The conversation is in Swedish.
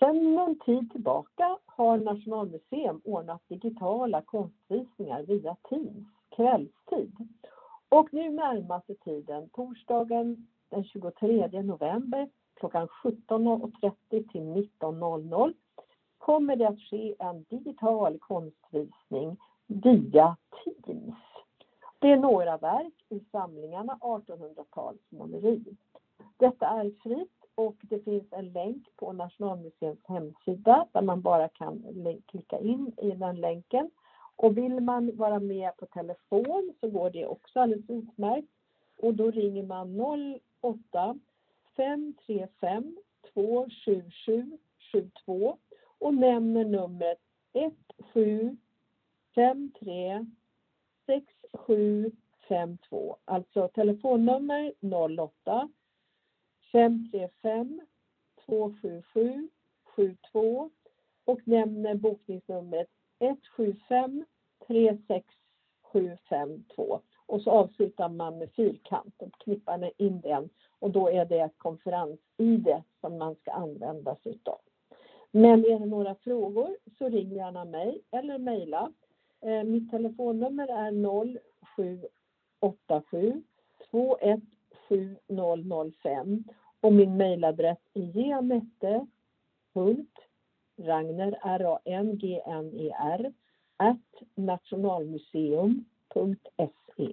Sedan någon tid tillbaka har Nationalmuseum ordnat digitala konstvisningar via Teams kvällstid. Och nu närmaste tiden, torsdagen den 23 november klockan 17.30 till 19.00 kommer det att ske en digital konstvisning via Teams. Det är några verk i samlingarna 1800-talsmåleri. Detta är fritt och det finns en länk på Nationalmuseums hemsida där man bara kan klicka in i den länken. Och vill man vara med på telefon så går det också alldeles utmärkt. Och då ringer man 08 535 277 72 och nämner numret 1753 6752. Alltså telefonnummer 08 535 277 72 och nämner bokningsnumret 175 36752 och så avslutar man med fyrkant och knippar in den och då är det konferens-id som man ska använda sig utav. Men är det några frågor så ring gärna mig eller mejla. Eh, mitt telefonnummer är 0787 217005 och min mejladress är janette R-A-N-G-N-E-R, at nationalmuseum.se.